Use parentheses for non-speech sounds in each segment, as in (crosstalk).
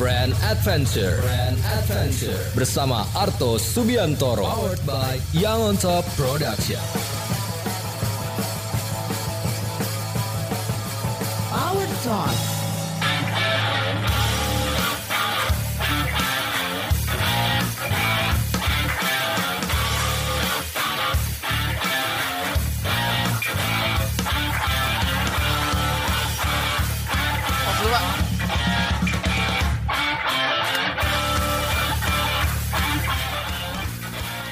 Brand Adventure. Brand Adventure bersama Arto Subiantoro. Powered by Young on Top Production. Power Talk.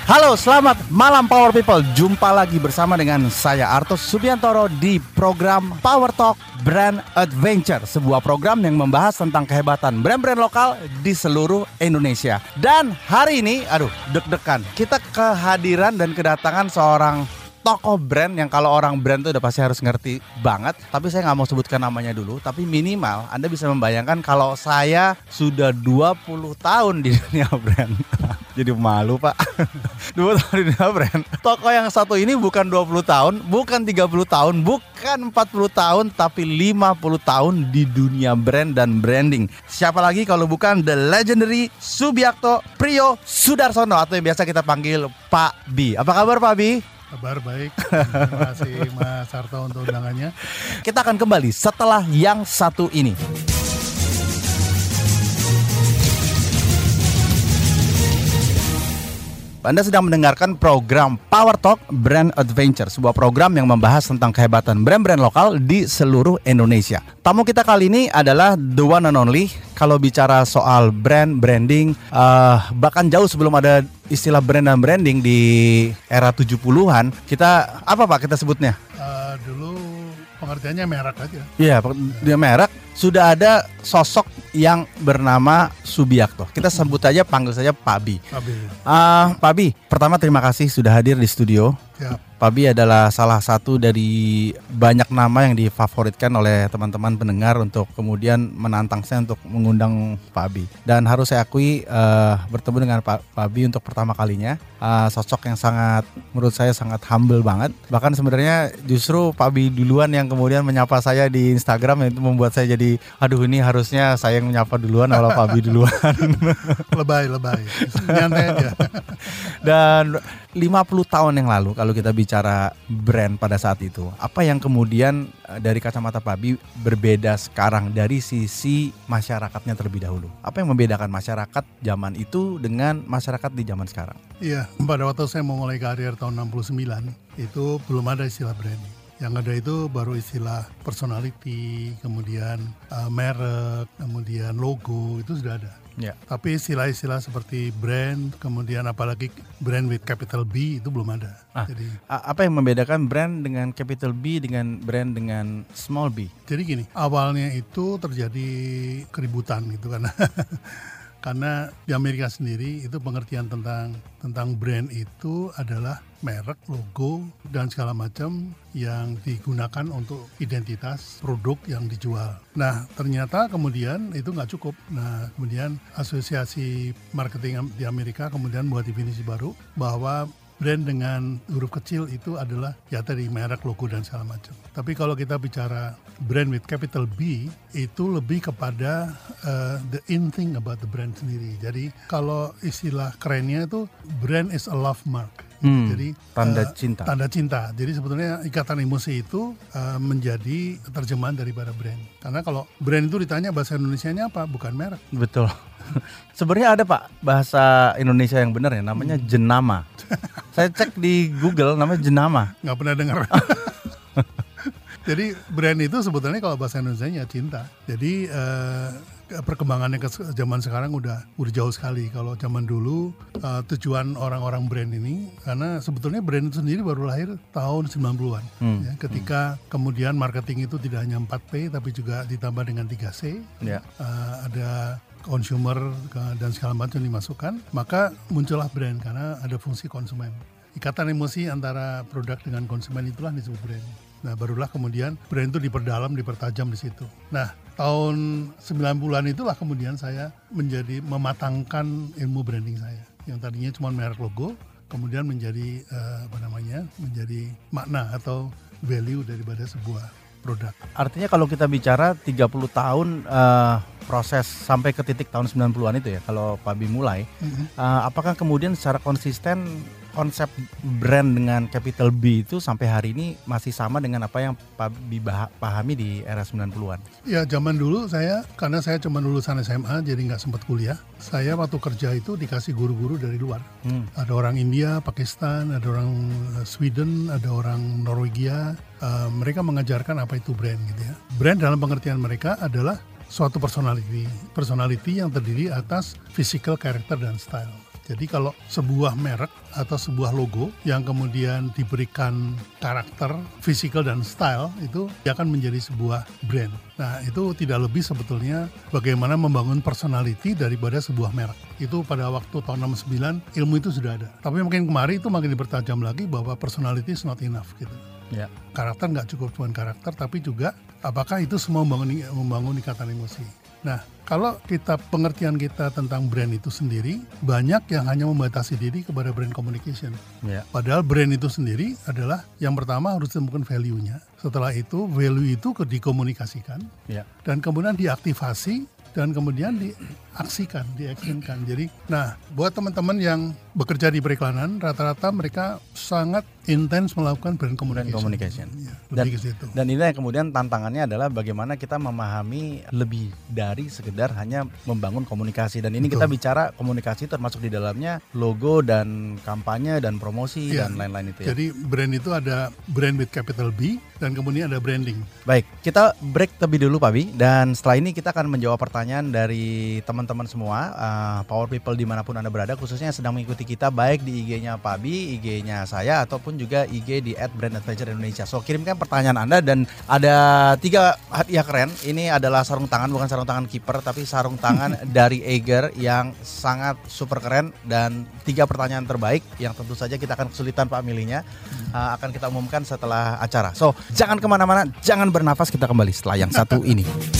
Halo, selamat malam Power People. Jumpa lagi bersama dengan saya Artos Subiantoro di program Power Talk Brand Adventure, sebuah program yang membahas tentang kehebatan brand-brand lokal di seluruh Indonesia. Dan hari ini, aduh, deg-degan. Kita kehadiran dan kedatangan seorang tokoh brand yang kalau orang brand itu udah pasti harus ngerti banget. Tapi saya nggak mau sebutkan namanya dulu. Tapi minimal Anda bisa membayangkan kalau saya sudah 20 tahun di dunia (laughs) brand. Jadi malu pak (laughs) 20 tahun di dunia brand Toko yang satu ini bukan 20 tahun Bukan 30 tahun Bukan 40 tahun Tapi 50 tahun di dunia brand dan branding Siapa lagi kalau bukan The legendary Subiakto Priyo Sudarsono Atau yang biasa kita panggil Pak Bi Apa kabar Pak Bi? Kabar baik. (laughs) Terima kasih Mas Sarto untuk undangannya. Kita akan kembali setelah yang satu ini. Anda sedang mendengarkan program Power Talk Brand Adventure, sebuah program yang membahas tentang kehebatan brand-brand lokal di seluruh Indonesia. Tamu kita kali ini adalah the one and only. Kalau bicara soal brand, branding, uh, bahkan jauh sebelum ada istilah brand dan branding di era 70-an, kita apa Pak kita sebutnya? Uh, dulu pengertiannya merek aja. Iya, dia merek. Sudah ada sosok yang bernama Subiakto. Kita sebut aja panggil saja Pak Bi. Pak Bi. Uh, Pak Bi, pertama terima kasih sudah hadir di studio. Siap. Pak Bi adalah salah satu dari banyak nama yang difavoritkan oleh teman-teman pendengar untuk kemudian menantang saya untuk mengundang Pak Bi. Dan harus saya akui uh, bertemu dengan Pak, Pak Bi untuk pertama kalinya uh, sosok yang sangat menurut saya sangat humble banget. Bahkan sebenarnya justru Pak Bi duluan yang kemudian menyapa saya di Instagram itu membuat saya jadi aduh ini harusnya saya yang menyapa duluan kalau Pak Bi duluan. (laughs) lebay, lebay. Nyantai aja. Dan 50 tahun yang lalu kalau kita bicara brand pada saat itu, apa yang kemudian eh, dari kacamata Pak Bi berbeda sekarang dari sisi masyarakatnya terlebih dahulu? Apa yang membedakan masyarakat zaman itu dengan masyarakat di zaman sekarang? Iya, pada waktu saya memulai karir tahun 69 itu belum ada istilah branding. Yang ada itu baru istilah personality, kemudian uh, merek, kemudian logo itu sudah ada. Ya. Tapi istilah-istilah seperti brand, kemudian apalagi brand with capital B itu belum ada. Ah, Jadi apa yang membedakan brand dengan capital B dengan brand dengan small b? Jadi gini, awalnya itu terjadi keributan gitu kan. (laughs) karena di Amerika sendiri itu pengertian tentang tentang brand itu adalah merek, logo dan segala macam yang digunakan untuk identitas produk yang dijual. Nah ternyata kemudian itu nggak cukup. Nah kemudian asosiasi marketing di Amerika kemudian buat definisi baru bahwa brand dengan huruf kecil itu adalah ya tadi merek, logo dan segala macam. Tapi kalau kita bicara brand with capital B itu lebih kepada uh, the in thing about the brand sendiri. Jadi kalau istilah kerennya itu brand is a love mark. Hmm, Jadi tanda uh, cinta. Tanda cinta. Jadi sebetulnya ikatan emosi itu uh, menjadi terjemahan daripada brand. Karena kalau brand itu ditanya bahasa Indonesia-nya apa? Bukan merek. Betul. (laughs) Sebenarnya ada Pak bahasa Indonesia yang benar ya namanya hmm. jenama. (laughs) Saya cek di Google namanya jenama. Nggak pernah dengar. (laughs) Jadi brand itu sebetulnya kalau bahasa Indonesia cinta. Jadi uh, perkembangannya ke zaman sekarang udah udah jauh sekali. Kalau zaman dulu uh, tujuan orang-orang brand ini karena sebetulnya brand itu sendiri baru lahir tahun 90-an. Hmm. Ya, ketika hmm. kemudian marketing itu tidak hanya 4P tapi juga ditambah dengan 3C. Yeah. Uh, ada consumer dan segala macam dimasukkan, maka muncullah brand karena ada fungsi konsumen. Ikatan emosi antara produk dengan konsumen itulah disebut brand. Nah, barulah kemudian brand itu diperdalam, dipertajam di situ. Nah, tahun 90-an itulah kemudian saya menjadi mematangkan ilmu branding saya. Yang tadinya cuma merek logo, kemudian menjadi uh, apa namanya? menjadi makna atau value daripada sebuah produk. Artinya kalau kita bicara 30 tahun uh, proses sampai ke titik tahun 90-an itu ya kalau Pak Bi mulai uh, apakah kemudian secara konsisten konsep brand dengan capital B itu sampai hari ini masih sama dengan apa yang Pak Bi pahami di era 90-an? Ya zaman dulu saya karena saya cuma lulusan SMA jadi nggak sempat kuliah. Saya waktu kerja itu dikasih guru-guru dari luar. Hmm. Ada orang India, Pakistan, ada orang eh, Sweden, ada orang Norwegia. Eh, mereka mengajarkan apa itu brand gitu ya. Brand dalam pengertian mereka adalah suatu personality, personality yang terdiri atas physical character dan style. Jadi kalau sebuah merek atau sebuah logo yang kemudian diberikan karakter, physical dan style itu dia akan menjadi sebuah brand. Nah itu tidak lebih sebetulnya bagaimana membangun personality daripada sebuah merek. Itu pada waktu tahun 69 ilmu itu sudah ada. Tapi makin kemarin itu makin dipertajam lagi bahwa personality is not enough gitu. Ya. Karakter nggak cukup cuma karakter tapi juga apakah itu semua membangun, membangun ikatan emosi. Nah, kalau kita pengertian kita tentang brand itu sendiri, banyak yang hanya membatasi diri kepada brand communication. Ya. Padahal brand itu sendiri adalah yang pertama harus ditemukan value-nya. Setelah itu, value itu dikomunikasikan Ya. dan kemudian diaktifasi dan kemudian diaksikan, diactionkan. Jadi, nah, buat teman-teman yang bekerja di periklanan, rata-rata mereka sangat intens melakukan brand communication. communication. Ya, Dan, ke situ. dan ini yang kemudian tantangannya adalah bagaimana kita memahami lebih dari sekedar hanya membangun komunikasi dan ini kita Betul. bicara komunikasi termasuk di dalamnya logo dan kampanye dan promosi Iya. dan lain-lain itu ya. Jadi brand itu ada brand with capital B dan kemudian ada branding. Baik, kita break terlebih dulu Pak Bi dan setelah ini kita akan menjawab pertanyaan dari teman-teman semua uh, Power People di mana pun anda berada khususnya yang sedang mengikuti kita baik di IG-nya Pak Bi, IG-nya saya ataupun juga IG di @brandadventure Indonesia. So kirimkan pertanyaan anda dan ada tiga hadiah keren. Ini adalah sarung tangan bukan sarung tangan kiper tapi sarung tangan (laughs) dari Eiger yang sangat super keren dan tiga pertanyaan terbaik yang tentu saja kita akan kesulitan Pak milihnya uh, akan kita umumkan setelah acara. So jangan ke mana-mana, jangan bernafas kita kembali setelah yang satu ini. (laughs)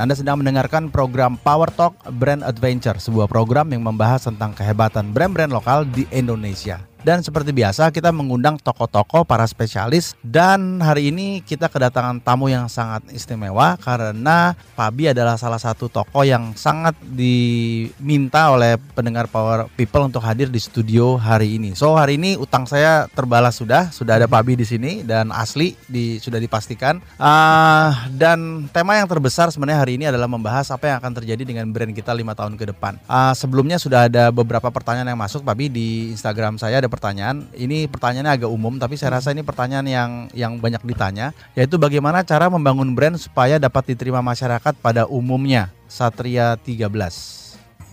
Anda sedang mendengarkan program Power Talk Brand Adventure, sebuah program yang membahas tentang kehebatan brand-brand lokal di Indonesia. Dan seperti biasa kita mengundang tokoh-tokoh para spesialis dan hari ini kita kedatangan tamu yang sangat istimewa karena Fabi adalah salah satu tokoh yang sangat diminta oleh pendengar Power People untuk hadir di studio hari ini. So hari ini utang saya terbalas sudah, sudah ada Fabi di sini dan asli di sudah dipastikan. Ah, dan tema yang terbesar sebenarnya hari ini adalah membahas apa yang akan terjadi dengan brand kita lima tahun ke depan. Ah, sebelumnya sudah ada beberapa pertanyaan yang masuk, Fabi di Instagram saya ada pertanyaan. Ini pertanyaannya agak umum, tapi saya rasa ini pertanyaan yang yang banyak ditanya, yaitu bagaimana cara membangun brand supaya dapat diterima masyarakat pada umumnya. Satria 13.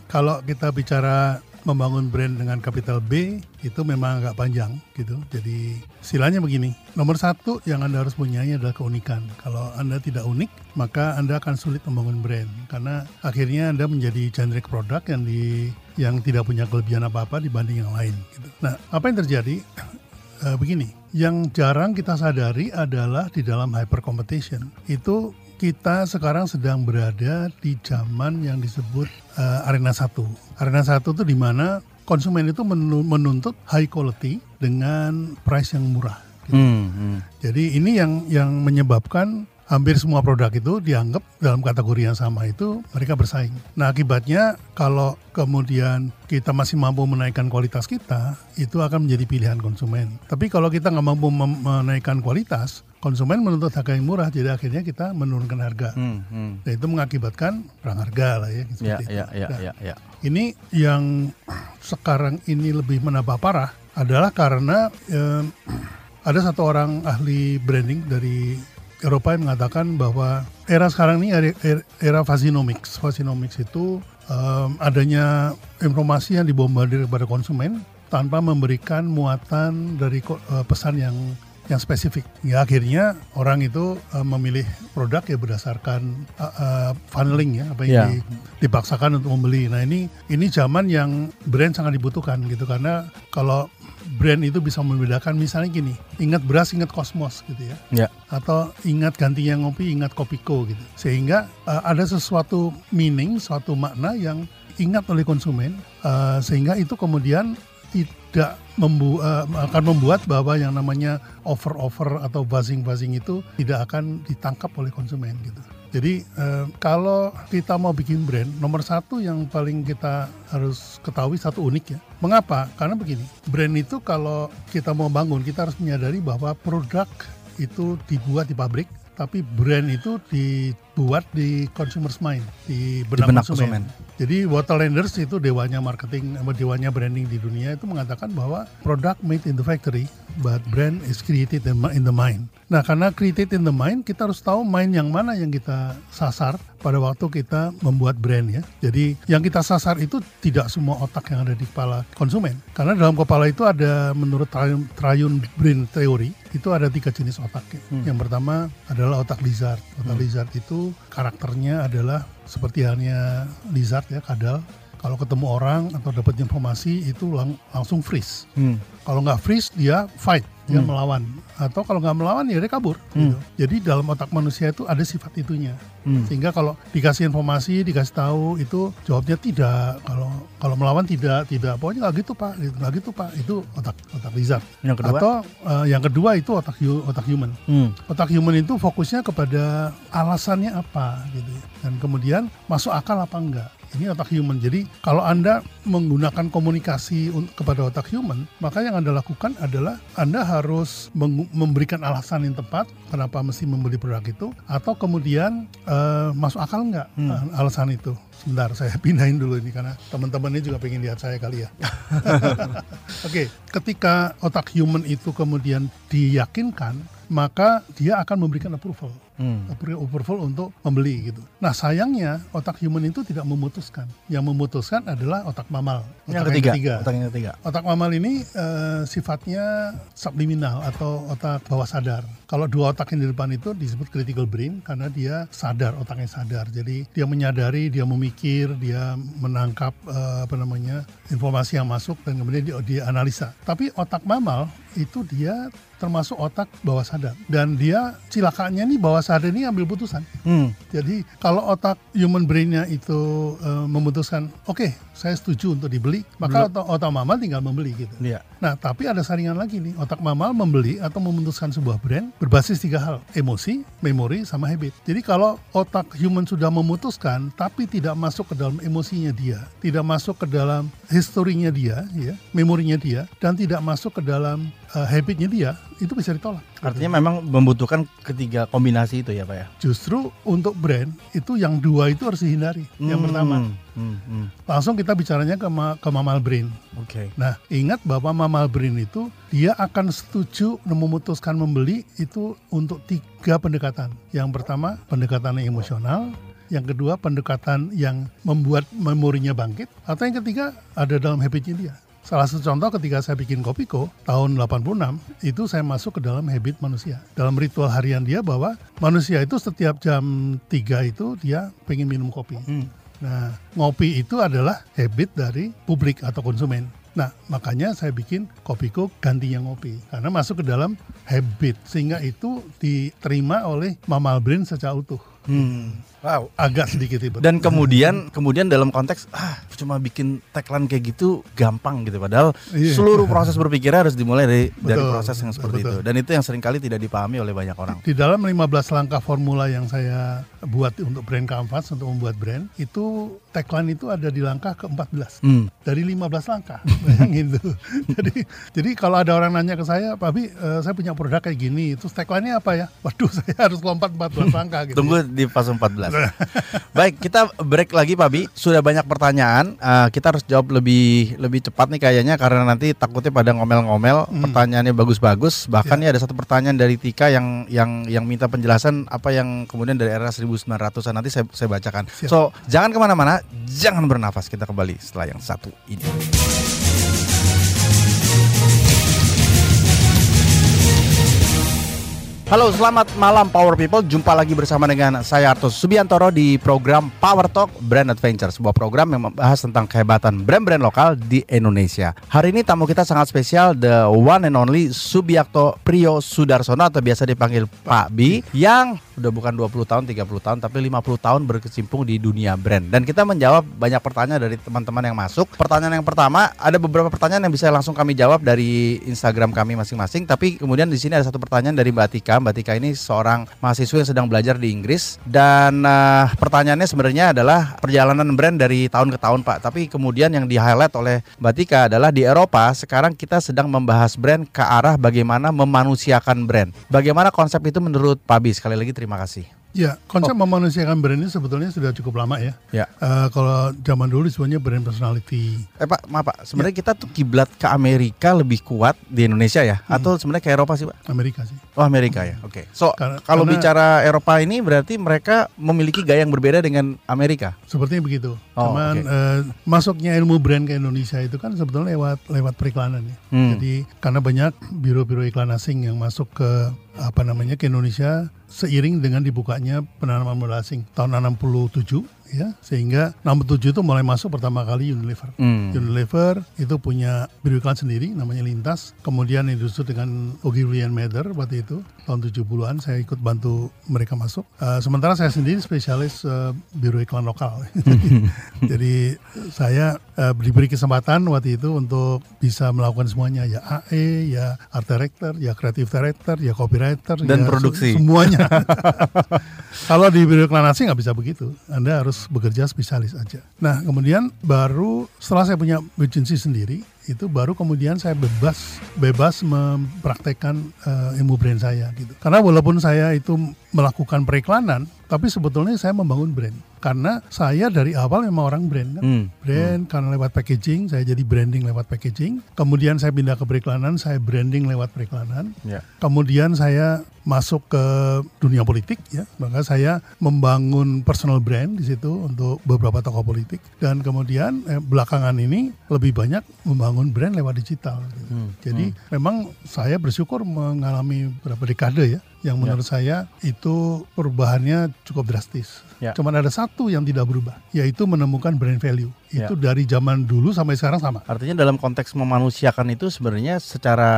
Kalau kita bicara membangun brand dengan kapital B itu memang agak panjang gitu. Jadi silanya begini. Nomor satu yang anda harus punya adalah keunikan. Kalau anda tidak unik maka anda akan sulit membangun brand karena akhirnya anda menjadi generic produk yang di yang tidak punya kelebihan apa-apa dibanding yang lain. Gitu. Nah apa yang terjadi? Eh, begini, yang jarang kita sadari adalah di dalam hyper competition itu kita sekarang sedang berada di zaman yang disebut eh, arena satu. Arena satu itu di mana konsumen itu menu- menuntut high quality dengan price yang murah. Hmm, hmm. Jadi ini yang yang menyebabkan hampir semua produk itu dianggap dalam kategori yang sama itu mereka bersaing. Nah akibatnya kalau kemudian kita masih mampu menaikkan kualitas kita, itu akan menjadi pilihan konsumen. Tapi kalau kita nggak mampu menaikkan kualitas, konsumen menuntut harga yang murah, jadi akhirnya kita menurunkan harga. Hmm, hmm. Nah, itu mengakibatkan perang harga lah ya. Ya, seperti itu. ya, ya, Nah, ya, ya. ini yang sekarang ini lebih menambah parah adalah karena em, ada satu orang ahli branding dari Eropa yang mengatakan bahwa era sekarang ini era, era Fasinomics. Fasinomics itu em, adanya informasi yang dibombardir kepada konsumen tanpa memberikan muatan dari eh, pesan yang yang spesifik. Ya akhirnya orang itu eh, memilih produk ya berdasarkan eh, eh, funneling ya apa yang Ya. di- dipaksakan untuk membeli. Nah ini ini zaman yang brand sangat dibutuhkan gitu karena kalau brand itu bisa membedakan misalnya gini, ingat beras ingat kosmos gitu ya, Ya. atau ingat gantinya ngopi ingat kopiko gitu, sehingga uh, ada sesuatu meaning, suatu makna yang ingat oleh konsumen, uh, sehingga itu kemudian tidak membu eh, akan membuat bahwa yang namanya over-over atau buzzing-buzzing itu tidak akan ditangkap oleh konsumen gitu. Jadi eh, kalau kita mau bikin brand, nomor satu yang paling kita harus ketahui satu unik ya. Mengapa? Karena begini, brand itu kalau kita mau bangun, kita harus menyadari bahwa produk itu dibuat di pabrik, tapi brand itu dibuat di consumer's mind, di benak, benak konsumen. konsumen. Jadi Waterlanders itu dewanya marketing, dewanya branding di dunia itu mengatakan bahwa product made in the factory, but brand is created in the mind. Nah, karena created in the mind, kita harus tahu mind yang mana yang kita sasar pada waktu kita membuat brand ya. Jadi yang kita sasar itu tidak semua otak yang ada di kepala konsumen. Karena dalam kepala itu ada menurut triune, triune brain theory itu ada tiga jenis otak. ya. Yang pertama adalah otak lizard. Otak lizard itu karakternya adalah seperti halnya lizard ya kadal. Kalau ketemu orang atau dapat informasi itu lang- langsung freeze. Hmm. Kalau nggak freeze dia fight, dia melawan. Atau kalau nggak melawan ya dia kabur. gitu. Jadi dalam otak manusia itu ada sifat itunya. Sehingga kalau dikasih informasi, dikasih tahu itu jawabnya tidak. Kalau kalau melawan tidak, tidak. Pokoknya nggak gitu pak, gitu. nggak gitu pak. Itu otak otak lizard. Yang kedua? Atau eh, yang kedua itu otak otak human. Hmm. Otak human itu fokusnya kepada alasannya apa gitu ya. Dan kemudian masuk akal apa enggak. Ini otak human. Jadi kalau Anda menggunakan komunikasi un- kepada otak human, maka yang Anda lakukan adalah Anda harus memberikan alasan yang tepat kenapa mesti membeli produk itu atau kemudian eh, masuk akal enggak eh, alasan itu. Sebentar, saya (laughs) pindahin dulu ini karena teman-teman ini juga pengen lihat saya kali ya. (laughs) Oke, ketika otak human itu kemudian diyakinkan, maka dia akan memberikan approval. Hmm. Appro- approval untuk membeli gitu. Nah sayangnya otak human itu tidak memutuskan. Yang memutuskan adalah otak mamal. Yang Otak ketiga, otak yang ketiga. Otak mamal ini eh, sifatnya subliminal atau otak bawah sadar. Kalau dua otak yang di depan itu disebut critical brain karena dia sadar, otaknya sadar. Jadi dia menyadari, dia memikir, dia menangkap eh, apa namanya informasi yang masuk dan kemudian dia, dia analisa. Tapi otak mamal itu dia termasuk otak bawah sadar dan dia cilakanya nih bawah sadar ini ambil putusan. Hmm. Jadi kalau otak human brainnya itu eh, memutuskan, oke saya setuju untuk dibeli, maka otak, otak mamal tinggal membeli gitu. Iya. Nah, tapi ada saringan lagi nih. Otak mamal membeli atau memutuskan sebuah brand berbasis tiga hal. Emosi, memori, sama habit. Jadi kalau otak human sudah memutuskan, tapi tidak masuk ke dalam emosinya dia, tidak masuk ke dalam historinya dia, ya, memorinya dia, dan tidak masuk ke dalam uh, habitnya dia, itu bisa ditolak. Artinya memang membutuhkan ketiga kombinasi itu ya Pak ya? Justru untuk brand, itu yang dua itu harus dihindari. Yang Hmm. pertama, Hmm, hmm. langsung kita bicaranya ke, ma- ke mamal brain. Oke. Nah, ingat bahwa mamal brain itu dia akan setuju memutuskan membeli itu untuk tiga pendekatan. Yang pertama, pendekatan yang emosional. Yang kedua, pendekatan yang membuat memorinya bangkit. Atau yang ketiga, ada dalam habitnya dia. Salah satu contoh ketika saya bikin Kopiko tahun 86, itu saya masuk ke dalam habit manusia. Dalam ritual harian dia bahwa manusia itu setiap jam 3 itu dia pengen minum kopi. Nah, ngopi itu adalah habit dari publik atau konsumen. Nah, makanya saya bikin Kopiko gantinya ngopi karena masuk ke dalam habit sehingga itu diterima oleh mamal brain secara utuh. Hmm. Wow. Agak sedikit ribet. Dan kemudian (laughs) kemudian dalam konteks ah cuma bikin tagline kayak gitu gampang gitu padahal Iya. seluruh proses berpikirnya harus dimulai dari dari proses yang seperti betul. itu. Dan itu yang sering kali tidak dipahami oleh banyak orang. Di dalam 15 langkah formula yang saya buat untuk brand canvas untuk membuat brand, itu tagline itu ada di langkah ke-14. Hmm. Dari 15 langkah, (laughs) bayangin tuh. (laughs) jadi, jadi kalau ada orang nanya ke saya, Pak Abi, eh, saya punya produk kayak gini, terus tagline-nya apa ya? Waduh, saya harus lompat 14 langkah gitu. Tunggu di fase 14. Baik, kita break lagi Pak Bi. Sudah banyak pertanyaan. Eh, kita harus jawab lebih lebih cepat nih kayaknya karena nanti takutnya pada ngomel-ngomel. Pertanyaannya bagus-bagus. Bahkan nih ada satu pertanyaan dari Tika yang yang yang minta penjelasan apa yang kemudian dari era 1900-an nanti saya saya bacakan. Siap. So, jangan ke mana-mana, jangan bernafas. Kita kembali setelah yang satu ini. Halo, selamat malam Power People. Jumpa lagi bersama dengan saya Artus Subiantoro di program Power Talk Brand Adventure, sebuah program yang membahas tentang kehebatan brand-brand lokal di Indonesia. Hari ini tamu kita sangat spesial, the one and only Subiakto Priyo Sudarsono atau biasa dipanggil Pak B, yang udah bukan 20 tahun, 30 tahun, tapi 50 tahun berkecimpung di dunia brand. Dan kita menjawab banyak pertanyaan dari teman-teman yang masuk. Pertanyaan yang pertama, ada beberapa pertanyaan yang bisa langsung kami jawab dari Instagram kami masing-masing, tapi kemudian di sini ada satu pertanyaan dari Mbak Tika. Mbak Tika ini seorang mahasiswa yang sedang belajar di Inggris dan uh, pertanyaannya sebenarnya adalah perjalanan brand dari tahun ke tahun Pak. Tapi kemudian yang di-highlight oleh Mbak Tika adalah di Eropa sekarang kita sedang membahas brand ke arah bagaimana memanusiakan brand. Bagaimana konsep itu menurut Pak Bi? Sekali lagi terima kasih. Ya, konsep oh. memanusiakan brand ini sebetulnya sudah cukup lama ya. Ya. Uh, kalau zaman dulu sebenarnya brand personality. Eh Pak, maaf Pak, sebenarnya ya. kita tuh kiblat ke Amerika lebih kuat di Indonesia ya, hmm. atau sebenarnya ke Eropa sih Pak? Amerika sih. Oh Amerika ya, oke. Okay. So karena, kalau karena, bicara Eropa ini berarti mereka memiliki gaya yang berbeda dengan Amerika. Sepertinya begitu. Oh, Cuman okay. uh, eh, masuknya ilmu brand ke Indonesia itu kan sebetulnya lewat lewat periklanan ya. Hmm. Jadi karena banyak biro-biro iklan asing yang masuk ke apa namanya ke Indonesia seiring dengan dibukanya penanaman modal asing tahun 67 ya sehingga 67 itu mulai masuk pertama kali Unilever. Hmm. Unilever itu punya biro iklan sendiri namanya Lintas. Kemudian industri dengan Ogilvy and Mather waktu itu tahun 70-an saya ikut bantu mereka masuk. Uh, sementara saya sendiri spesialis uh, biro iklan lokal. (laughs) Jadi saya uh, diberi kesempatan waktu itu untuk bisa melakukan semuanya ya AE, ya art director, ya creative director, ya copywriter, dan ya produksi semuanya. (laughs) Kalau di biro iklan asing nggak bisa begitu. Anda harus bekerja spesialis aja. Nah, kemudian baru setelah saya punya agency sendiri, itu baru kemudian saya bebas bebas mempraktekkan uh, ilmu brand saya gitu. Karena walaupun saya itu melakukan periklanan, tapi sebetulnya saya membangun brand karena saya dari awal memang orang brand kan. Hmm. Brand hmm. karena lewat packaging, saya jadi branding lewat packaging. Kemudian saya pindah ke periklanan, saya branding lewat periklanan. Yeah. Kemudian saya masuk ke dunia politik ya, maka saya membangun personal brand di situ untuk beberapa tokoh politik dan kemudian eh, belakangan ini lebih banyak membangun brand lewat digital. Gitu. Hmm. Jadi hmm. memang saya bersyukur mengalami beberapa dekade ya yang menurut ya. saya itu perubahannya cukup drastis. Ya. Cuman ada satu yang tidak berubah, yaitu menemukan brand value. Ya. Itu dari zaman dulu sampai sekarang sama. Artinya dalam konteks memanusiakan itu sebenarnya secara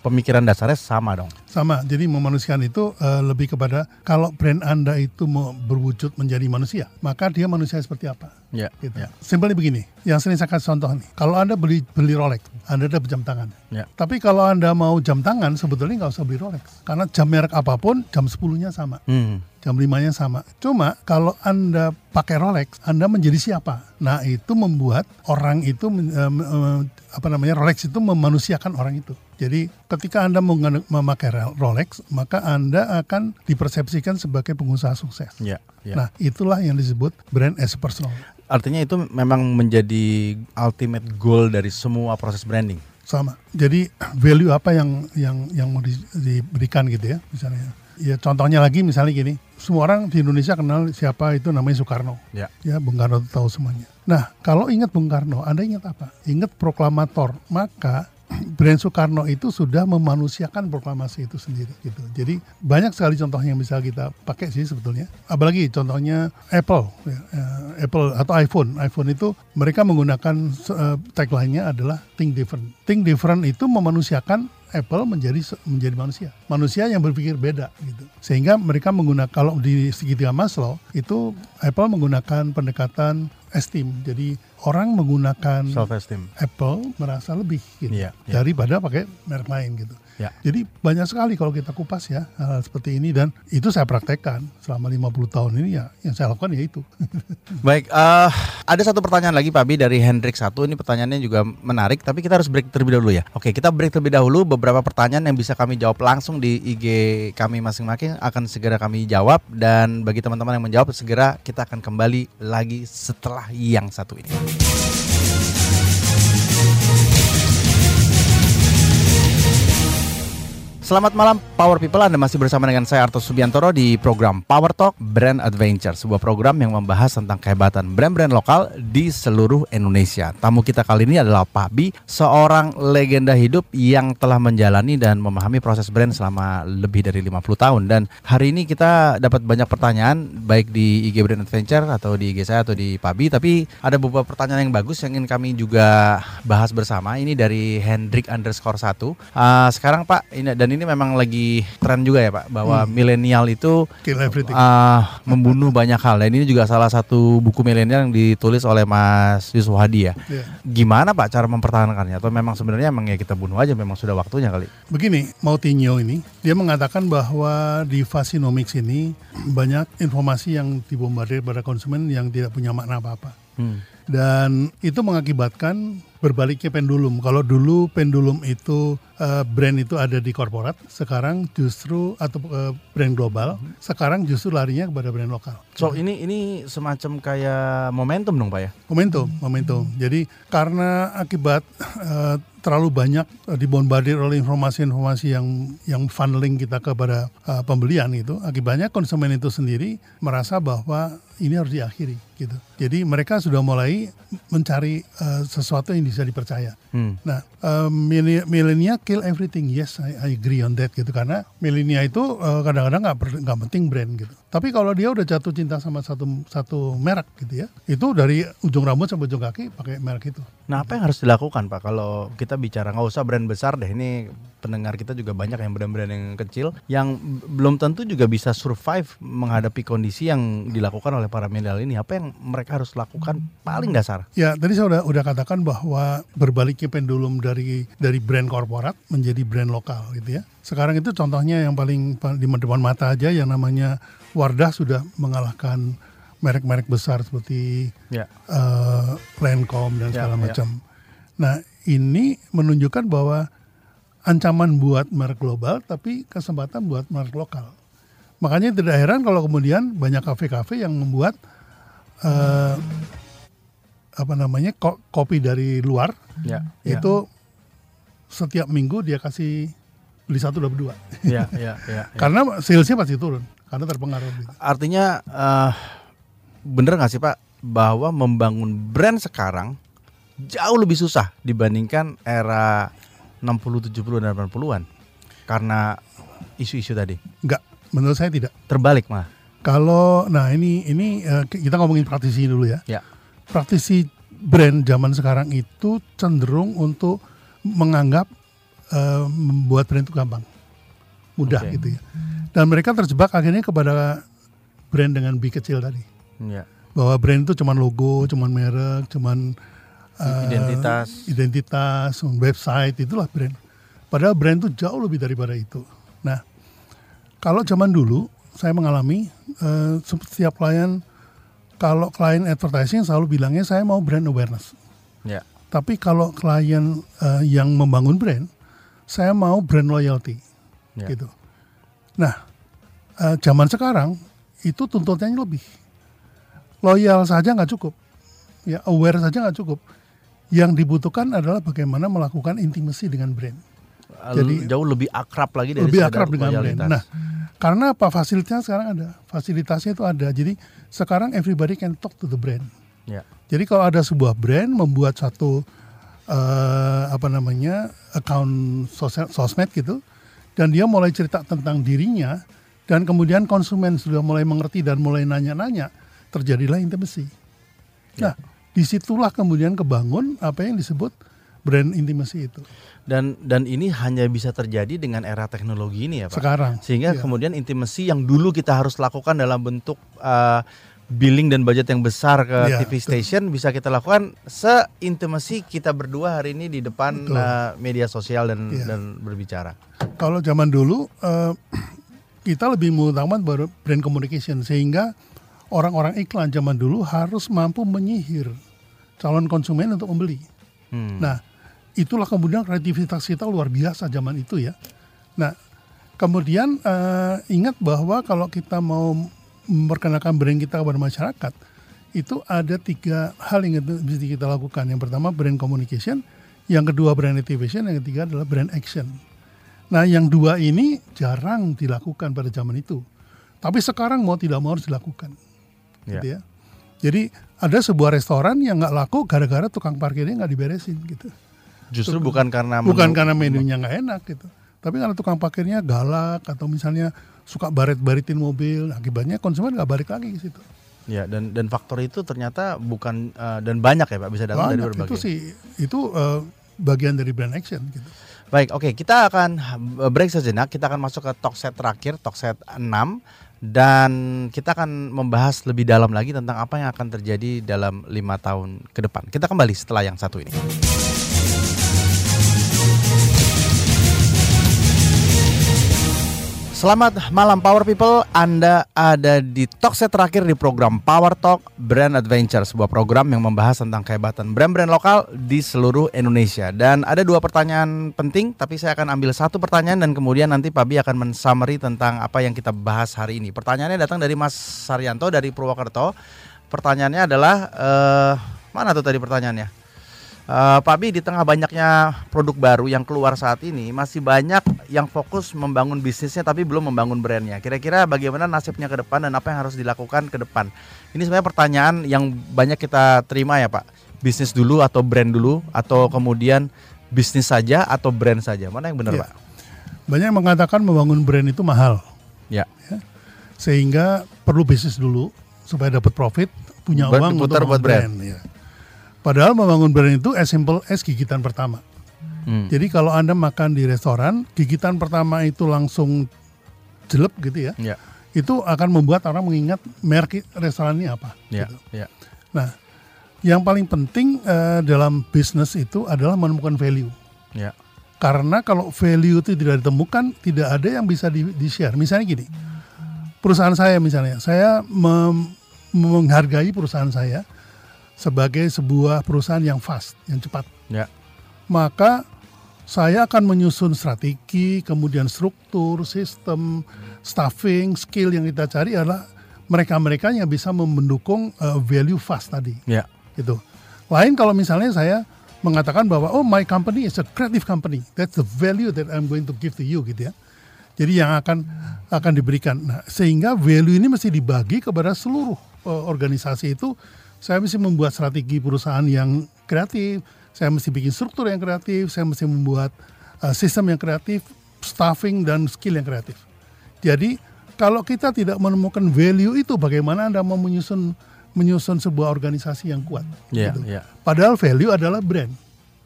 pemikiran dasarnya sama dong. Sama. Jadi memanusiakan itu uh, lebih kepada kalau brand Anda itu mau berwujud menjadi manusia, maka dia manusia seperti apa? Ya. Gitu. ya. Simpelnya begini, yang sering saya kasih contoh nih. Kalau Anda beli beli Rolex, Anda dapat jam tangan. Ya. Tapi kalau Anda mau jam tangan, sebetulnya nggak usah beli Rolex. Karena jam merek apa pun, jam 10-nya sama. Hmm jam 5-nya sama. Cuma kalau Anda pakai Rolex, Anda menjadi siapa? Nah, itu membuat orang itu um, apa namanya? Rolex itu memanusiakan orang itu. Jadi, ketika Anda memakai Rolex, maka Anda akan dipersepsikan sebagai pengusaha sukses. Ya, ya. Nah, itulah yang disebut brand as a personal. Artinya itu memang menjadi ultimate goal dari semua proses branding. Sama. Jadi value apa yang yang yang mau di, diberikan gitu ya, misalnya. Ya contohnya lagi misalnya gini, semua orang di Indonesia kenal siapa itu namanya Soekarno. Ya. Ya Bung Karno tahu semuanya. Nah kalau ingat Bung Karno, Anda ingat apa? Ingat proklamator. Maka brand Soekarno itu sudah memanusiakan proklamasi itu sendiri gitu. Jadi banyak sekali contoh yang bisa kita pakai sih sebetulnya. Apalagi contohnya Apple, ya, eh, Apple atau iPhone. iPhone itu mereka menggunakan uh, tagline-nya adalah think different. Think different itu memanusiakan Apple menjadi menjadi manusia, manusia yang berpikir beda gitu. Sehingga mereka menggunakan kalau di segitiga Maslow itu Apple menggunakan pendekatan esteem. Jadi orang menggunakan self esteem Apple merasa lebih gitu yeah, yeah. daripada pakai merek lain gitu. Yeah. Jadi banyak sekali kalau kita kupas ya hal, -hal seperti ini dan itu saya praktekkan selama 50 tahun ini ya yang saya lakukan ya itu. (laughs) Baik, uh, ada satu pertanyaan lagi Pak Bi dari Hendrik satu ini pertanyaannya juga menarik tapi kita harus break terlebih dahulu ya. Oke, kita break terlebih dahulu beberapa pertanyaan yang bisa kami jawab langsung di IG kami masing-masing akan segera kami jawab dan bagi teman-teman yang menjawab segera kita akan kembali lagi setelah yang satu ini. Selamat malam Power People. Anda masih bersama dengan saya Arto Subiantoro di program Power Talk Brand Adventure. Sebuah program yang membahas tentang kehebatan brand-brand lokal di seluruh Indonesia. Tamu kita kali ini adalah Pak Bi Seorang legenda hidup yang telah menjalani dan memahami proses brand selama lebih dari 50 tahun. Dan hari ini kita dapat banyak pertanyaan Baik di IG Brand Adventure atau di IG saya atau di Pak Bi. Tapi ada beberapa pertanyaan yang bagus yang ingin kami juga bahas bersama. Ini dari Hendrik underscore 1 uh, Sekarang Pak ini dan ini memang lagi tren juga ya Pak bahwa Hmm. milenial itu uh, membunuh banyak hal dan ini juga salah satu buku milenial yang ditulis oleh Mas Yusuf Hadi ya. Ya. Gimana Pak cara mempertahankannya atau memang sebenarnya emang ya kita bunuh aja memang sudah waktunya kali. Begini, Moutinho ini dia mengatakan bahwa di Fasinomics ini banyak informasi yang dibombardir pada konsumen yang tidak punya makna apa-apa. Hmm. Dan itu mengakibatkan berbaliknya pendulum. Kalau dulu pendulum itu eh, brand itu ada di korporat, sekarang justru atau eh, brand global, sekarang justru larinya kepada brand lokal. So ini ini semacam kayak momentum dong Pak ya. Momentum, momentum. Jadi karena akibat eh, terlalu banyak eh, dibombardir oleh informasi-informasi yang yang funneling kita kepada eh, pembelian itu, akibatnya konsumen itu sendiri merasa bahwa ini harus diakhiri gitu. Jadi mereka sudah mulai mencari eh, sesuatu yang bisa dipercaya. Hmm. Nah, um, milenia milenia kill everything. Yes, I, I agree on that gitu. Karena milenia itu uh, kadang-kadang nggak nggak penting brand gitu. Tapi kalau dia udah jatuh cinta sama satu satu merek gitu ya, itu dari ujung rambut sampai ujung kaki pakai merek itu. Nah apa yang harus dilakukan Pak kalau kita bicara nggak usah brand besar deh ini pendengar kita juga banyak yang brand-brand yang kecil yang belum tentu juga bisa survive menghadapi kondisi yang dilakukan oleh para milenial ini apa yang mereka harus lakukan paling dasar Ya, tadi saya udah udah katakan bahwa berbaliknya pendulum dari dari brand korporat menjadi brand lokal gitu ya. Sekarang itu contohnya yang paling pa- di depan mata aja yang namanya Wardah sudah mengalahkan merek-merek besar seperti ya eh, Lancome dan Ya, segala ya. macam. Nah, ini menunjukkan bahwa ancaman buat merek global tapi kesempatan buat merek lokal. Makanya tidak heran kalau kemudian banyak kafe-kafe yang membuat eh, apa namanya ko- kopi dari luar ya ya itu setiap minggu dia kasih beli satu dapat dua. ya ya ya, (laughs) ya. Karena salesnya pasti turun karena terpengaruh. Gitu. artinya eh, bener nggak sih Pak bahwa membangun brand sekarang jauh lebih susah dibandingkan era 60 70 dan 80-an karena isu-isu tadi Enggak, menurut saya tidak. terbalik mah Kalau nah ini ini eh, kita ngomongin praktisi dulu ya. ya Praktisi brand zaman sekarang itu cenderung untuk menganggap eh, membuat brand itu gampang, mudah Oke. gitu ya. Dan mereka terjebak akhirnya kepada brand dengan B kecil tadi. ya Bahwa brand itu cuman logo, cuman merek, cuman eh, Identitas. identitas, website itulah brand. Padahal brand itu jauh lebih daripada itu. Nah, kalau zaman dulu saya mengalami eh, setiap klien kalau klien advertising selalu bilangnya saya mau brand awareness. ya Tapi kalau klien eh, yang membangun brand, saya mau brand loyalty, Ya. gitu. Nah, eh, zaman sekarang itu tuntutannya lebih. Loyal saja nggak cukup, ya aware saja nggak cukup. Yang dibutuhkan adalah bagaimana melakukan intimasi dengan brand, Jadi- jauh lebih akrab lagi dari lebih akrab dengan brand. loyalitas. Nah, karena apa fasilitasnya sekarang ada, fasilitasnya itu ada. Jadi sekarang everybody can talk to the brand. ya Jadi kalau ada sebuah brand membuat satu eh, apa namanya account sosial, sosmed gitu, dan dia mulai cerita tentang dirinya, dan kemudian konsumen sudah mulai mengerti dan mulai nanya-nanya, terjadilah intimacy. Nah, di situlah kemudian kebangun apa yang disebut brand intimacy itu. dan dan ini hanya bisa terjadi dengan era teknologi ini ya Pak. Sekarang. Sehingga Iya. kemudian intimasi yang dulu kita harus lakukan dalam bentuk uh, billing dan budget yang besar ke Iya, TV betul. station bisa kita lakukan seintimasi kita berdua hari ini di depan Betul. uh, media sosial dan Iya. dan berbicara. Kalau zaman dulu eh, (clears throat) kita lebih mengutamakan brand communication sehingga orang-orang iklan zaman dulu harus mampu menyihir calon konsumen untuk membeli. Hmm. Nah, itulah kemudian kreativitas kita luar biasa zaman itu ya. Nah, kemudian eh, ingat bahwa kalau kita mau memperkenalkan brand kita kepada masyarakat, itu ada tiga hal yang bisa kita lakukan. Yang pertama brand communication, yang kedua brand activation, yang ketiga adalah brand action. Nah, yang dua ini jarang dilakukan pada zaman itu. Tapi sekarang mau tidak mau harus dilakukan. Ya. Gitu ya. Jadi ada sebuah restoran yang nggak laku gara-gara tukang parkirnya nggak diberesin gitu. Justru bukan karena Bukan menu- karena menunya nggak enak gitu. Tapi karena tukang parkirnya galak atau misalnya suka baret-baritin mobil, akibatnya konsumen nggak balik lagi ke situ. Ya, dan dan faktor itu ternyata bukan eh, dan banyak ya Pak bisa datang dari Banyak berbagai. itu sih itu eh, bagian dari brand action gitu. Baik, oke, kita akan eh, break sejenak. Kita akan masuk ke talk set terakhir, talk set 6 dan kita akan membahas lebih dalam lagi tentang apa yang akan terjadi dalam lima tahun ke depan. Kita kembali setelah yang satu ini. Selamat malam Power People, Anda ada di talk set terakhir di program Power Talk Brand Adventure Sebuah program yang membahas tentang kehebatan brand-brand lokal di seluruh Indonesia. Dan ada dua pertanyaan penting, tapi saya akan ambil satu pertanyaan Dan kemudian nanti Pak Bi akan men-summary tentang apa yang kita bahas hari ini. Pertanyaannya datang dari Mas Saryanto dari Purwokerto. Pertanyaannya adalah, eh, mana tuh tadi pertanyaannya? Eh, Pak Bi di tengah banyaknya produk baru yang keluar saat ini masih banyak yang fokus membangun bisnisnya tapi belum membangun brandnya. Kira-kira bagaimana nasibnya ke depan dan apa yang harus dilakukan ke depan? Ini sebenarnya pertanyaan yang banyak kita terima ya Pak. Bisnis dulu atau brand dulu atau kemudian bisnis saja atau brand saja? Mana yang benar Iya. Pak? Banyak yang mengatakan membangun brand itu mahal, Ya. sehingga perlu bisnis dulu supaya dapat profit, punya Buat uang untuk buat membangun brand. ya. Padahal membangun brand itu as simple as gigitan pertama. Hmm. Jadi kalau anda makan di restoran, gigitan pertama itu langsung jelek gitu ya, Ya. itu akan membuat orang mengingat merek restoran ini apa. Ya. gitu. Ya. Nah, yang paling penting eh, dalam bisnis itu adalah menemukan value. Ya. Karena kalau value itu tidak ditemukan, tidak ada yang bisa di, share. Misalnya gini, perusahaan saya misalnya, saya mem- menghargai perusahaan saya sebagai sebuah perusahaan yang fast, yang cepat. Ya. Maka saya akan menyusun strategi, kemudian struktur, sistem, staffing, skill yang kita cari adalah mereka-mereka yang bisa mendukung uh, value fast tadi Ya. gitu. Lain kalau misalnya saya mengatakan bahwa oh my company is a creative company, that's the value that I'm going to give to you gitu ya. Jadi yang akan akan diberikan. Nah, sehingga value ini mesti dibagi kepada seluruh uh, organisasi itu. Saya mesti membuat strategi perusahaan yang kreatif, saya mesti bikin struktur yang kreatif, saya mesti membuat uh, sistem yang kreatif, staffing dan skill yang kreatif. Jadi kalau kita tidak menemukan value itu, bagaimana anda mau menyusun menyusun sebuah organisasi yang kuat? Ya. gitu. Ya. Padahal value adalah brand.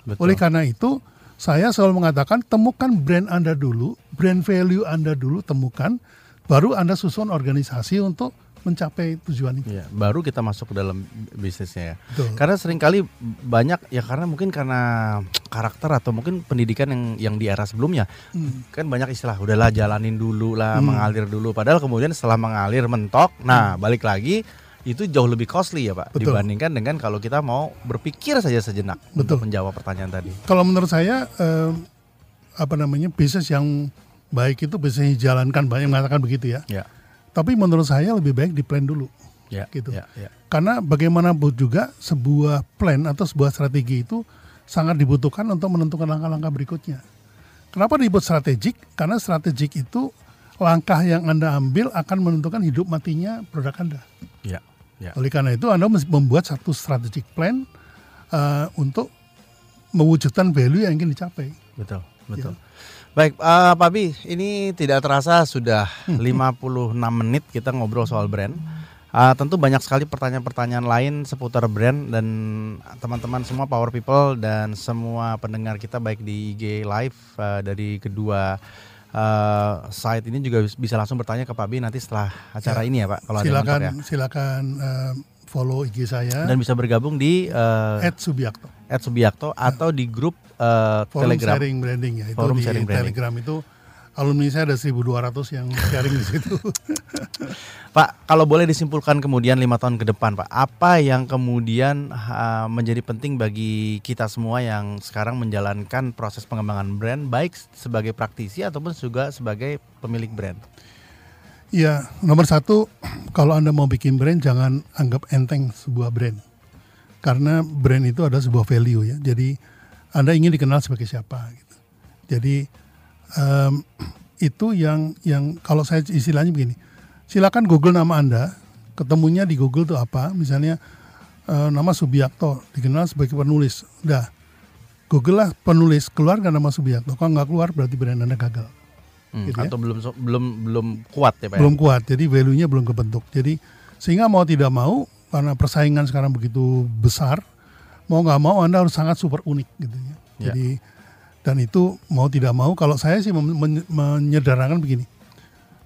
Betul. Oleh karena itu, saya selalu mengatakan temukan brand Anda dulu, brand value Anda dulu temukan, baru Anda susun organisasi untuk mencapai tujuan itu. Ya, baru kita masuk ke dalam bisnisnya ya. Betul. Karena sering kali banyak ya karena mungkin karena karakter atau mungkin pendidikan yang yang di era sebelumnya Hmm. kan banyak istilah udahlah jalanin dulu lah mengalir dulu padahal kemudian setelah mengalir mentok nah balik lagi itu jauh lebih costly ya Pak Hmm. Betul. dibandingkan dengan kalau kita mau berpikir saja sejenak untuk Betul. menjawab pertanyaan tadi. Kalau menurut saya, eh, apa namanya bisnis yang baik itu bisnis yang dijalankan banyak mengatakan begitu ya. Ya. Tapi menurut saya lebih baik di plan dulu. Ya, Gitu. ya, ya. Karena bagaimanapun juga sebuah plan atau sebuah strategi itu sangat dibutuhkan untuk menentukan langkah-langkah berikutnya. Kenapa disebut strategik? Karena strategik itu langkah yang Anda ambil akan menentukan hidup matinya produk Anda. Ya, ya. Oleh karena itu Anda membuat satu strategic plan uh, untuk mewujudkan value yang ingin dicapai. Betul, betul. Ya. Baik, eh, Pak Bi, ini tidak terasa sudah 56 menit kita ngobrol soal brand. Eh, tentu banyak sekali pertanyaan-pertanyaan lain seputar brand dan teman-teman semua Power People dan semua pendengar kita baik di IG Live eh, dari kedua eh, site ini juga bisa langsung bertanya ke Pak Bi nanti setelah acara Ya. ini ya Pak. Kalau ada silakan mentok ya. silakan uh, follow IG saya Dan bisa bergabung di eh, @subiakto. @subiakto atau di grup eh, Forum Telegram. sharing branding ya itu Forum di sharing branding. Telegram itu alumni saya ada 1200 yang sharing di situ. (laughs) Pak, kalau boleh disimpulkan kemudian lima tahun ke depan, Pak, apa yang kemudian uh, menjadi penting bagi kita semua yang sekarang menjalankan proses pengembangan brand, baik sebagai praktisi ataupun juga sebagai pemilik brand? Iya, nomor satu kalau anda mau bikin brand jangan anggap enteng sebuah brand, karena brand itu adalah sebuah value ya. Jadi anda ingin dikenal sebagai siapa gitu. Jadi em, itu yang yang kalau saya istilahnya begini, silakan Google nama anda, ketemunya di Google itu apa, misalnya eh, nama Subiakto dikenal sebagai penulis, udah Google lah penulis keluar nama Subiakto, kalau nggak keluar berarti brand anda gagal, Hmm, gitu ya. atau belum belum belum kuat ya Pak. ya? belum kuat, jadi value-nya belum kebentuk, jadi sehingga mau tidak mau karena persaingan sekarang begitu besar, mau nggak mau anda harus sangat super unik gitu ya. Ya. Jadi dan itu mau tidak mau kalau saya sih menyederhanakan begini.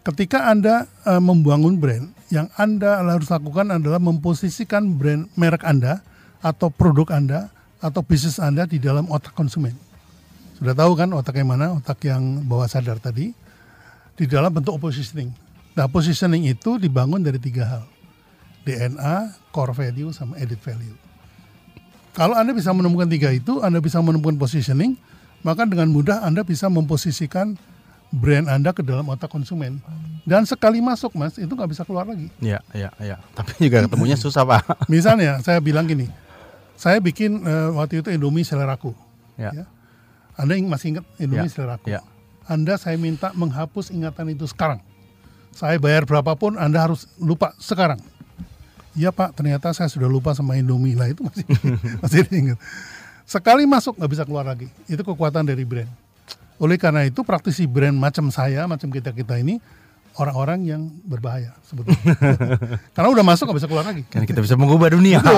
Ketika Anda eh, membangun brand, yang Anda harus lakukan adalah memposisikan brand merek Anda atau produk Anda atau bisnis Anda di dalam otak konsumen. Sudah tahu kan otak yang mana? Otak yang bawah sadar tadi di dalam bentuk positioning. Nah, positioning itu dibangun dari tiga hal. DNA, core value, sama edit value. Kalau Anda bisa menemukan tiga itu, Anda bisa menemukan positioning, maka dengan mudah Anda bisa memposisikan brand Anda ke dalam otak konsumen. Dan sekali masuk, Mas, itu nggak bisa keluar lagi. Iya, iya, iya. Tapi juga ketemunya susah, Pak. Misalnya, saya bilang gini, saya bikin eh, waktu itu Indomie seleraku. Ya. Ya. Anda masih ingat Indomie Ya, seleraku? ya. Anda saya minta menghapus ingatan itu sekarang. Saya bayar berapapun, Anda harus lupa sekarang. Iya Pak, ternyata saya sudah lupa sama Indomie lah itu masih (laughs) masih diingat. Sekali masuk nggak bisa keluar lagi. Itu kekuatan dari brand. Oleh karena itu praktisi brand macam saya, macam kita kita ini orang-orang yang berbahaya sebetulnya. (laughs) karena udah masuk nggak bisa keluar lagi. Kan kita bisa mengubah dunia. (laughs)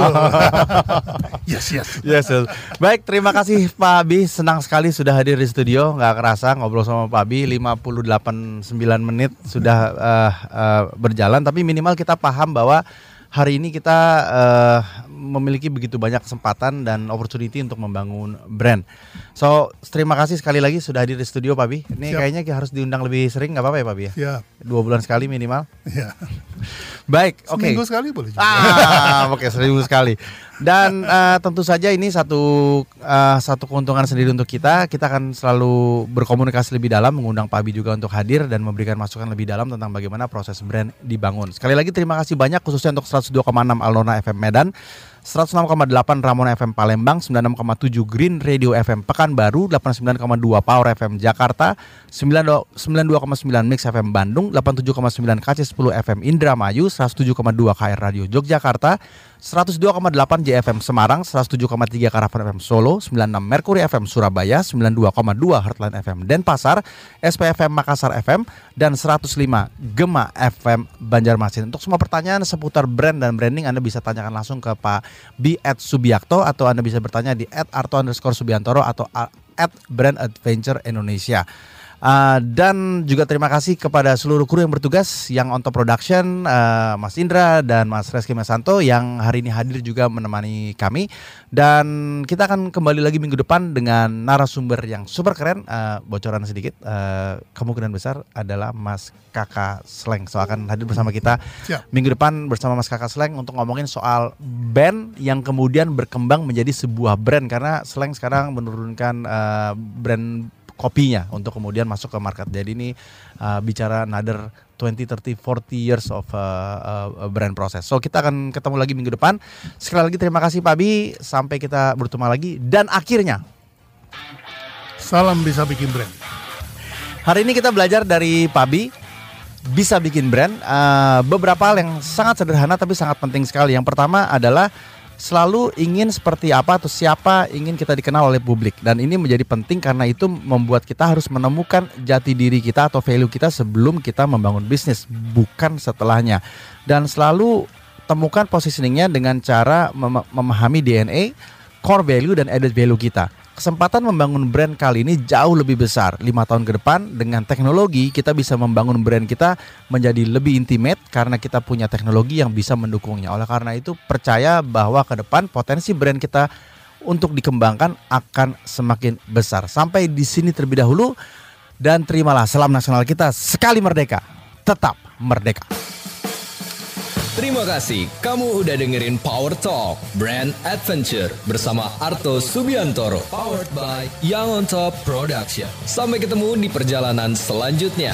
(laughs) Yes yes. Yes, yes. Baik, terima kasih Pak Abi. Senang sekali sudah hadir di studio. Nggak kerasa ngobrol sama Pak Abi 58 9 menit sudah eh, eh, berjalan. Tapi minimal kita paham bahwa hari ini kita eh, memiliki begitu banyak kesempatan dan opportunity untuk membangun brand. So, terima kasih sekali lagi sudah hadir di studio Pak Abi. Ini Siap. kayaknya harus diundang lebih sering nggak apa-apa ya Pak Abi ya? Ya, Dua bulan sekali minimal. ya. Baik, oke. Seminggu sekali boleh juga. Ah, oke serius sekali. Dan eh, tentu saja ini satu eh, satu keuntungan sendiri untuk kita. Kita akan selalu berkomunikasi lebih dalam, mengundang Pak Abi juga untuk hadir dan memberikan masukan lebih dalam tentang bagaimana proses brand dibangun. Sekali lagi terima kasih banyak khususnya untuk 102,6 Alona FM Medan. 106,8 Ramona FM Palembang, 96,7 Green Radio FM Pekanbaru, 89,2 Power FM Jakarta, 92 92,9 Mix FM Bandung, 87,9 KC10 FM Indramayu, 107,2 KR Radio Yogyakarta, 102,8 JFM Semarang, 107,3 Karavan FM Solo, 96 Mercury FM Surabaya, 92,2 Heartline FM Denpasar, SPFM Makassar FM, dan 105 Gema FM Banjarmasin. Untuk semua pertanyaan seputar brand dan branding Anda bisa tanyakan langsung ke Pak B at Subiakto atau Anda bisa bertanya di at Arto underscore Subiantoro atau at Brand Adventure Indonesia. Uh, dan juga terima kasih kepada seluruh kru yang bertugas yang on top production uh, Mas Indra dan Mas Reski Mesanto yang hari ini hadir juga menemani kami. Dan kita akan kembali lagi minggu depan dengan narasumber yang super keren. Uh, bocoran sedikit uh, kemungkinan besar adalah Mas Kakak Sleng. So akan hadir bersama kita Siap. minggu depan bersama Mas Kakak Sleng untuk ngomongin soal band yang kemudian berkembang menjadi sebuah brand. Karena Sleng sekarang menurunkan uh, brand kopinya untuk kemudian masuk ke market. Jadi ini uh, bicara another 20, 30, 40 years of uh, uh, brand process. So kita akan ketemu lagi minggu depan. Sekali lagi terima kasih Pak Bi. Sampai kita bertemu lagi. Dan akhirnya Salam bisa bikin brand. Hari ini kita belajar dari Pabi bisa bikin brand. Eh, beberapa hal yang sangat sederhana tapi sangat penting sekali. Yang pertama adalah selalu ingin seperti apa atau siapa ingin kita dikenal oleh publik dan ini menjadi penting karena itu membuat kita harus menemukan jati diri kita atau value kita sebelum kita membangun bisnis bukan setelahnya dan selalu temukan positioningnya dengan cara mem- memahami DNA core value dan added value kita. Kesempatan membangun brand kali ini jauh lebih besar. Lima tahun ke depan dengan teknologi kita bisa membangun brand kita menjadi lebih intimate karena kita punya teknologi yang bisa mendukungnya. Oleh karena itu percaya bahwa ke depan potensi brand kita untuk dikembangkan akan semakin besar. Sampai di sini terlebih dahulu dan terimalah salam nasional kita sekali merdeka, tetap merdeka. Terima kasih kamu udah dengerin Power Talk Brand Adventure bersama Arto Subiantoro powered by Young on Top Production. Sampai ketemu di perjalanan selanjutnya.